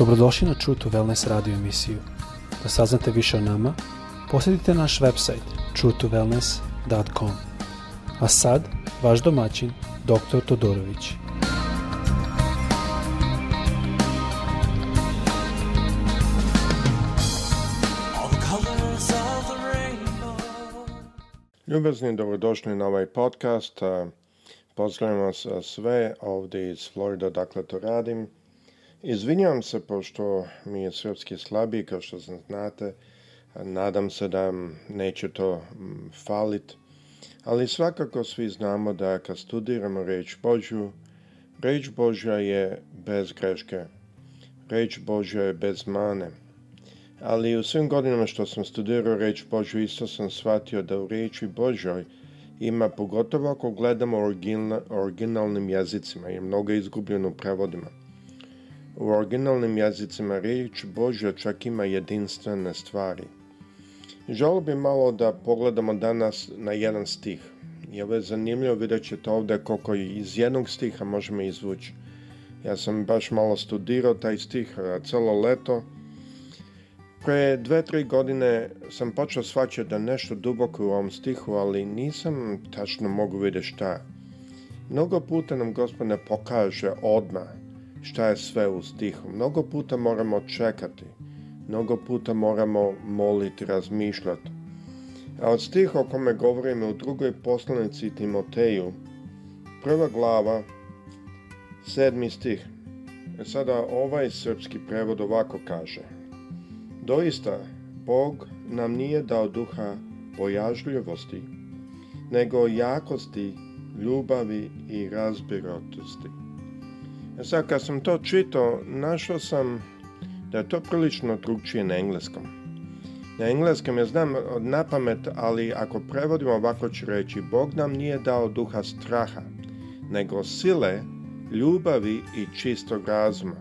Dobrodošli na True to Wellness radio emisiju. Da saznate više o nama, posjetite naš website truetowellness.com. A sad, vaš domaćin, dr. Todorović. Ljubezni, dobrodošli na ovaj podcast. Pozdravljam vas sve ovdje iz Florida, dakle to radim. Izvinjavam se pošto mi je srpski slabiji, kao što znate. Nadam se da neće to falit. Ali svakako svi znamo da kad studiramo reč Božju, reč Božja je bez greške. Reč Božja je bez mane. Ali u svim godinama što sam studirao reč Božju, isto sam shvatio da u reči Božjoj ima, pogotovo ako gledamo originalnim jezicima, je mnogo izgubljeno u prevodima. U originalnim jezicima riječ Božja čak ima jedinstvene stvari. Želio bi malo da pogledamo danas na jedan stih. I ovo je zanimljivo, vidjet ćete ovdje koliko iz jednog stiha možemo izvući. Ja sam baš malo studirao taj stih celo leto. Pre dve, tri godine sam počeo shvaćati da nešto duboko u ovom stihu, ali nisam tačno mogu vidjeti šta. Mnogo puta nam gospodine pokaže odmah šta je sve u stihu. Mnogo puta moramo čekati, mnogo puta moramo moliti, razmišljati. A od stiha o kome govorimo u drugoj poslanici Timoteju, prva glava, sedmi stih. E sada ovaj srpski prevod ovako kaže. Doista, Bog nam nije dao duha bojažljivosti, nego jakosti, ljubavi i razbirotosti. E sad kad sam to čitao, našao sam da je to prilično drugčije na engleskom. Na engleskom ja znam od napamet, ali ako prevodimo ovako ću reći Bog nam nije dao duha straha, nego sile, ljubavi i čistog razuma.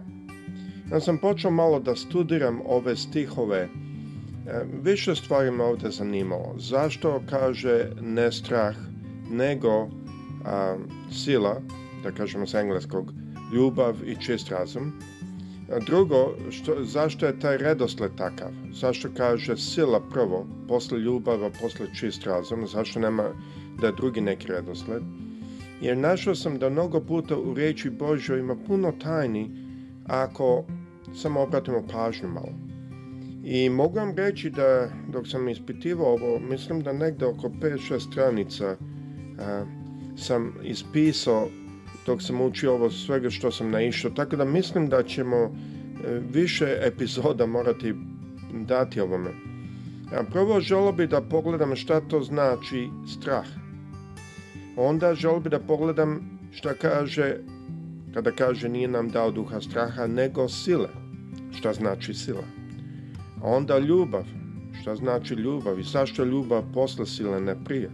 Ja sam počeo malo da studiram ove stihove, e, više stvari me ovdje zanimalo. Zašto kaže ne strah, nego a, sila, da kažemo s engleskog, ljubav i čist razum. Drugo, što, zašto je taj redosled takav? Zašto kaže sila prvo, posle ljubava, posle čist razum? Zašto nema da je drugi neki redosled? Jer našao sam da mnogo puta u Reči Božjoj ima puno tajni ako samo obratimo pažnju malo. I mogu vam reći da dok sam ispitivao ovo, mislim da negdje oko 5-6 stranica sam ispisao dok sam učio ovo svega što sam naišao. Tako da mislim da ćemo e, više epizoda morati dati ovome. prvo želo bi da pogledam šta to znači strah. Onda želo bi da pogledam šta kaže kada kaže nije nam dao duha straha nego sile. Šta znači sila? onda ljubav. Šta znači ljubav i zašto ljubav posle sile ne prije?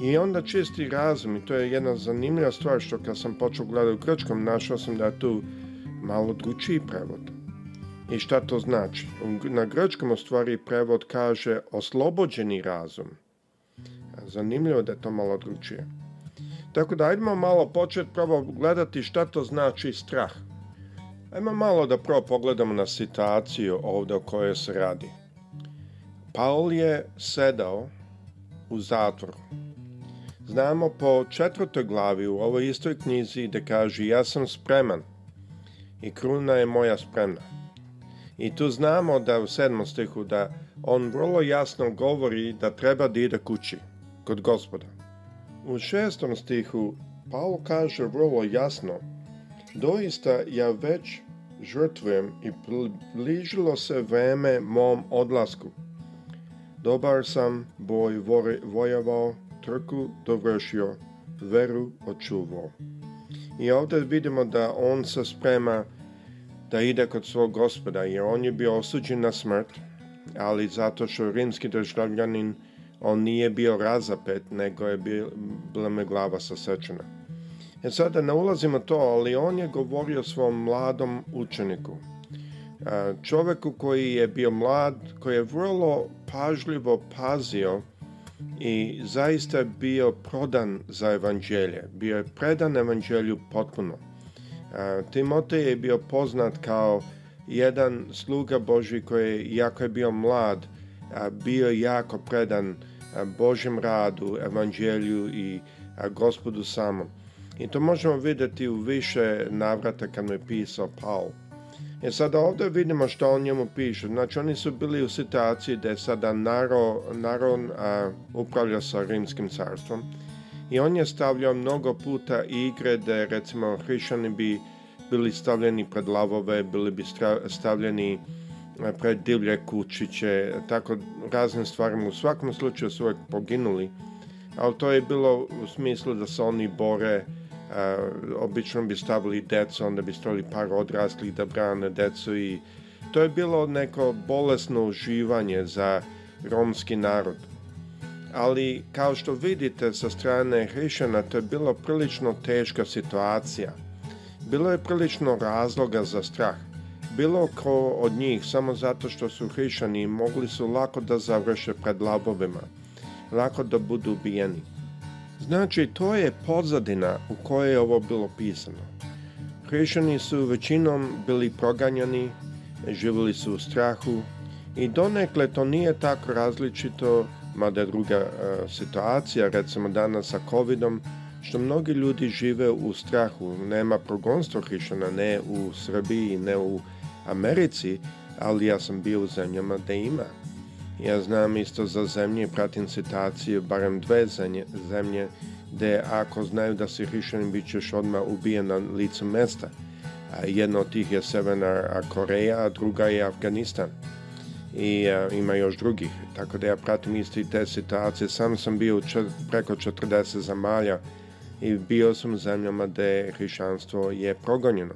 I onda čisti razum i to je jedna zanimljiva stvar što kad sam počeo gledati u grčkom, našao sam da je tu malo dručiji prevod. I šta to znači? Na grčkom u stvari prevod kaže oslobođeni razum. Zanimljivo da je to malo dručije. Tako da ajdemo malo početi prvo gledati šta to znači strah. Ajmo malo da prvo pogledamo na situaciju ovdje o kojoj se radi. Paul je sedao u zatvoru znamo po četvrtoj glavi u ovoj istoj knjizi da kaže ja sam spreman i kruna je moja spremna. I tu znamo da u sedmom stihu da on vrlo jasno govori da treba da ide kući, kod gospoda. U šestom stihu Paul kaže vrlo jasno Doista ja već žrtvujem i približilo se vreme mom odlasku. Dobar sam boj vojavao trku dovršio, veru očuvao. I ovdje vidimo da on se sprema da ide kod svog gospoda, jer on je bio osuđen na smrt, ali zato što rimski državljanin on nije bio razapet, nego je bila me glava sasečena. E sada ne ulazimo to, ali on je govorio svom mladom učeniku. E, Čovjeku koji je bio mlad, koji je vrlo pažljivo pazio i zaista je bio prodan za evanđelje, bio je predan evanđelju potpuno. E, Timotej je bio poznat kao jedan sluga Boži koji, je jako je bio mlad, e, bio jako predan e, Božem radu, evanđelju i gospodu samom. I to možemo vidjeti u više navrata kad mu je pisao Paul e sada ovdje vidimo što on njemu piše. Znači oni su bili u situaciji da je sada Naro, Naron a, upravlja sa rimskim carstvom. I on je stavljao mnogo puta igre da recimo hrišani bi bili stavljeni pred lavove, bili bi stavljeni pred divlje kućiće, tako raznim stvarima. U svakom slučaju su uvijek poginuli, ali to je bilo u smislu da se oni bore Eh, obično bi stavili decu, onda bi stavili par odraslih da brane decu i to je bilo neko bolesno uživanje za romski narod. Ali kao što vidite sa strane Hrišana, to je bilo prilično teška situacija. Bilo je prilično razloga za strah. Bilo ko od njih samo zato što su Hrišani, mogli su lako da završe pred labovima, lako da budu ubijeni. Znači, to je pozadina u kojoj je ovo bilo pisano. Hrišani su većinom bili proganjani, živjeli su u strahu i donekle to nije tako različito, mada je druga e, situacija, recimo danas sa covidom, što mnogi ljudi žive u strahu. Nema progonstva hrišćana, ne u Srbiji, ne u Americi, ali ja sam bio u zemljama da ima. Ja znam isto za zemlje pratim situacije, barem dve zemlje, gde ako znaju da si hrišćanin, bit ćeš odmah ubijen na licu mesta. A jedna od tih je Severna Koreja, a druga je Afganistan. I e, ima još drugih. Tako da ja pratim i te situacije. Sam sam bio preko 40 zamalja i bio sam u zemljama gde hrišćanstvo je progonjeno.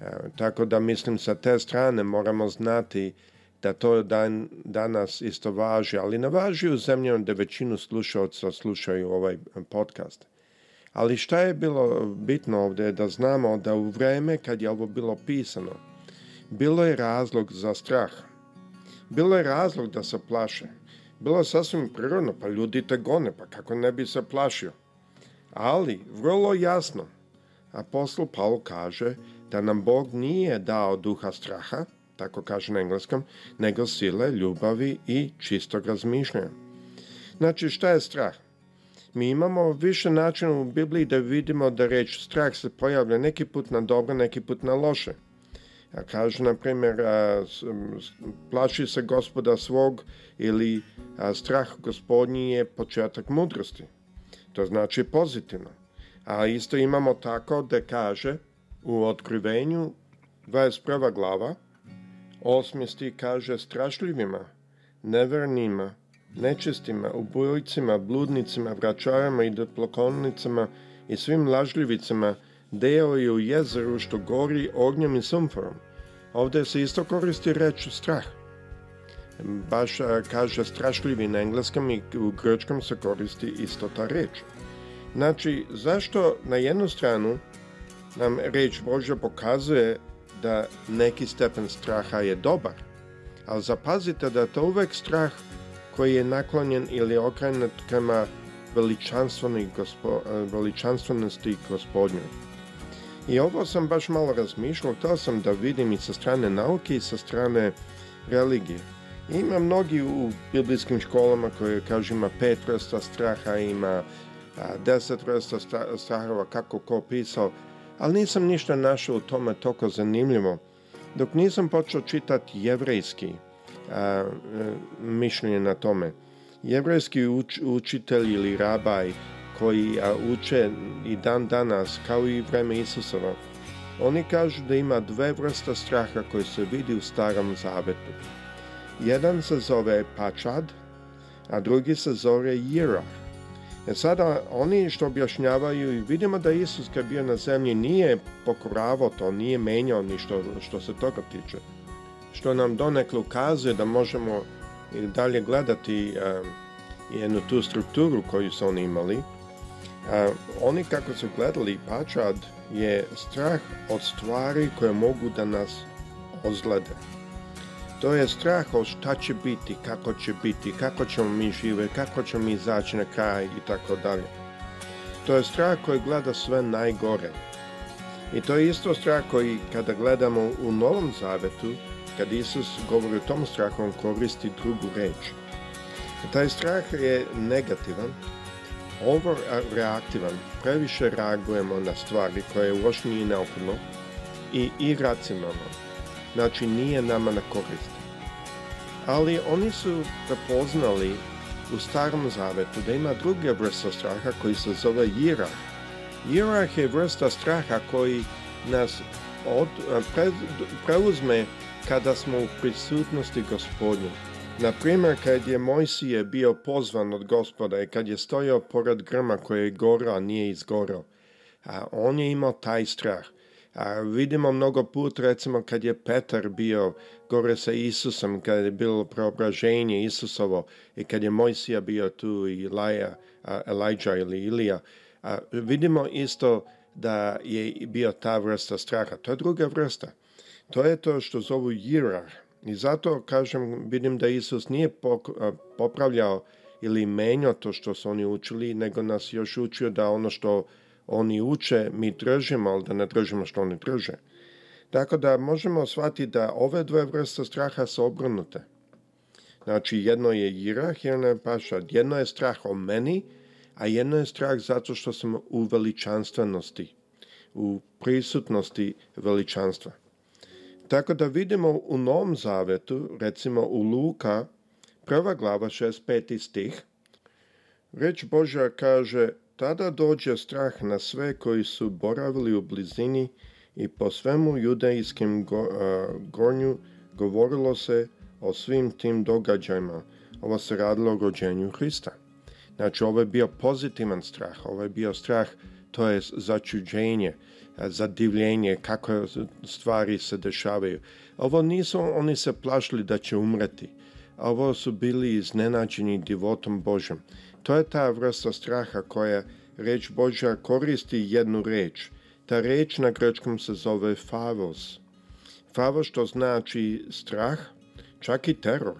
E, tako da mislim sa te strane moramo znati da to dan, danas isto važi, ali ne važi u zemljama da većinu slušalca slušaju ovaj podcast. Ali šta je bilo bitno ovdje da znamo da u vrijeme kad je ovo bilo pisano, bilo je razlog za strah. Bilo je razlog da se plaše. Bilo je sasvim prirodno, pa ljudi te gone, pa kako ne bi se plašio. Ali, vrlo jasno, apostol Paul kaže da nam Bog nije dao duha straha, tako kaže na engleskom, nego sile, ljubavi i čistog razmišljanja. Znači, šta je strah? Mi imamo više načina u Bibliji da vidimo da reč strah se pojavlja neki put na dobro, neki put na loše. A kaže, na primjer, plaši se gospoda svog ili strah gospodnji je početak mudrosti. To znači pozitivno. A isto imamo tako da kaže u otkrivenju 21. glava, Osmi kaže strašljivima, nevernima, nečistima, ubojicima, bludnicima, vračarama i deplokonnicama i svim lažljivicama deo je u jezeru što gori ognjem i sumforom. Ovdje se isto koristi reč strah. Baš e, kaže strašljivi na engleskom i u grčkom se koristi isto ta reč. Znači, zašto na jednu stranu nam reč Božja pokazuje da neki stepen straha je dobar, ali zapazite da je to uvek strah koji je naklonjen ili okrenut prema e, veličanstvenosti gospodnje. I ovo sam baš malo razmišljao, to sam da vidim i sa strane nauke i sa strane religije. Ima mnogi u biblijskim školama koji kažu ima pet vrsta straha, ima deset vrsta strahova, kako ko pisao, ali nisam ništa našao u tome toliko zanimljivo. Dok nisam počeo čitati jevrejski e, mišljenje na tome. Jevrejski uč, učitelj ili rabaj koji uče i dan danas, kao i vreme Isusova, oni kažu da ima dve vrsta straha koji se vidi u starom zavetu. Jedan se zove pačad, a drugi se zove jirah e sada oni što objašnjavaju i vidimo da Isus kad bio na zemlji nije pokoravao to, nije menjao ništa što, se toga tiče. Što nam donekle ukazuje da možemo i dalje gledati e, jednu tu strukturu koju su oni imali. E, oni kako su gledali pačad je strah od stvari koje mogu da nas ozlede. To je strah od šta će biti, kako će biti, kako ćemo mi živjeti, kako ćemo mi izaći na kraj i tako dalje. To je strah koji gleda sve najgore. I to je isto strah koji kada gledamo u Novom Zavetu, kad Isus govori o tom strahu, on koristi drugu reč. Taj strah je negativan, overreaktivan, previše reagujemo na stvari koje je lošno i neophodno i iracionalno. Znači nije nama na korist. Ali oni su prepoznali u starom zavetu da ima druge vrsta straha koji se zove jirah. Jirah je vrsta straha koji nas od, preuzme kada smo u prisutnosti gospodnje. Na primjer, kad je Mojsije bio pozvan od gospoda i kad je stojao pored grma koje je gorao, a nije izgorao, a on je imao taj strah. A vidimo mnogo put, recimo kad je Petar bio gore sa Isusom, kad je bilo preobraženje Isusovo i kad je Mojsija bio tu i a, Elijah ili Ilija, vidimo isto da je bio ta vrsta straha. To je druga vrsta. To je to što zovu jirar. I zato, kažem, vidim da Isus nije popravljao ili menjao to što su oni učili, nego nas još učio da ono što oni uče, mi tražimo, ali da ne tražimo što oni trže Tako da možemo shvatiti da ove dve vrste straha su obrnute. Znači, jedno je jirah, jedno je paša. Jedno je strah o meni, a jedno je strah zato što sam u veličanstvenosti, u prisutnosti veličanstva. Tako da vidimo u Novom Zavetu, recimo u Luka, prva glava 65. stih, Reč Božja kaže tada dođe strah na sve koji su boravili u blizini i po svemu judejskim go, gornju govorilo se o svim tim događajima. Ovo se radilo o rođenju Hrista. Znači, ovo je bio pozitivan strah, ovo je bio strah, to je začuđenje, zadivljenje, kako stvari se dešavaju. Ovo nisu oni se plašili da će umreti, ovo su bili iznenađeni divotom Božem. To je ta vrsta straha koja reč Božja koristi jednu reč. Ta reč na grečkom se zove favos. Favos što znači strah, čak i teror,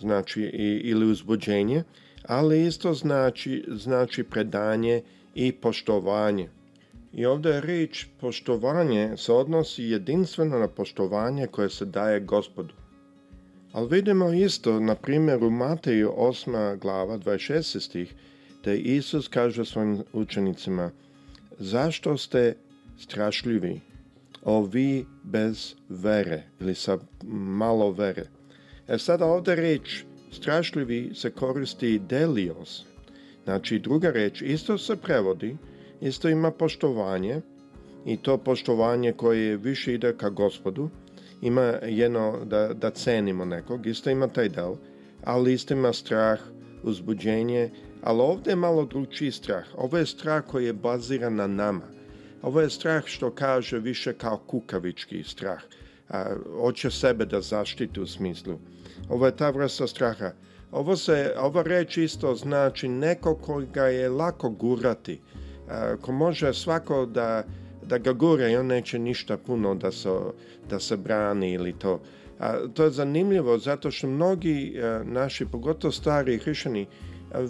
znači ili uzbuđenje, ali isto znači, znači predanje i poštovanje. I ovdje reč poštovanje se odnosi jedinstveno na poštovanje koje se daje gospodu. Ali vidimo isto na primjeru Mateju 8. glava 26. stih, te Isus kaže svojim učenicima, zašto ste strašljivi, o vi bez vere ili sa malo vere. E sada ovdje reč strašljivi se koristi delios, znači druga reč isto se prevodi, isto ima poštovanje i to poštovanje koje više ide ka gospodu, ima jedno da, da cenimo nekog, isto ima taj del, ali isto ima strah, uzbuđenje, ali ovdje je malo drugčiji strah. Ovo je strah koji je baziran na nama. Ovo je strah što kaže više kao kukavički strah. A, hoće sebe da zaštiti u smislu. Ovo je ta vrsta straha. Ovo se, ova reč isto znači neko koga je lako gurati. ko može svako da da ga gure i on neće ništa puno da se, da se brani ili to. A, to je zanimljivo zato što mnogi e, naši, pogotovo stari hrišćani, e,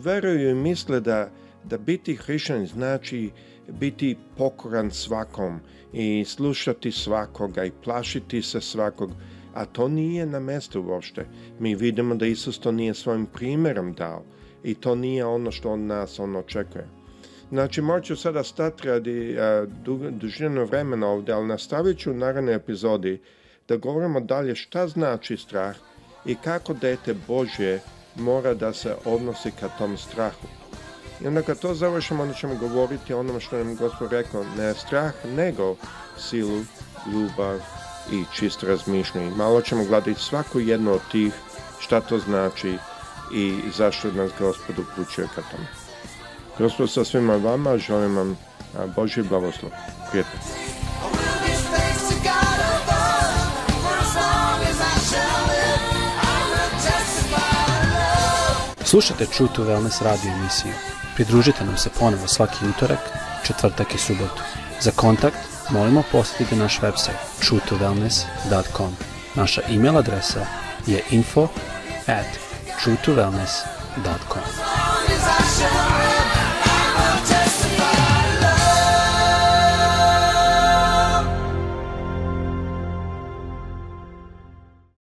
veruju i misle da, da biti hrišćan znači biti pokoran svakom i slušati svakoga i plašiti se svakog, a to nije na mjestu uopšte. Mi vidimo da Isus to nije svojim primjerom dao i to nije ono što od nas on očekuje. Znači, ću sada stati radi dužinu vremena ovdje, ali nastavit ću u narednoj epizodi da govorimo dalje šta znači strah i kako dete Božje mora da se odnosi ka tom strahu. I onda kad to završimo, onda ćemo govoriti o onom što nam Gospod rekao, ne strah, nego silu, ljubav i čist razmišljanje. Malo ćemo gledati svaku jednu od tih šta to znači i zašto nas Gospod upućuje ka tome. Kroz sa svima vama želim vam Boži blagoslov. Prijetno. Slušajte True to Wellness radio emisiju. Pridružite nam se ponovo svaki utorak, četvrtak i subotu. Za kontakt molimo posjetite naš website truetowellness.com. Naša e-mail adresa je info at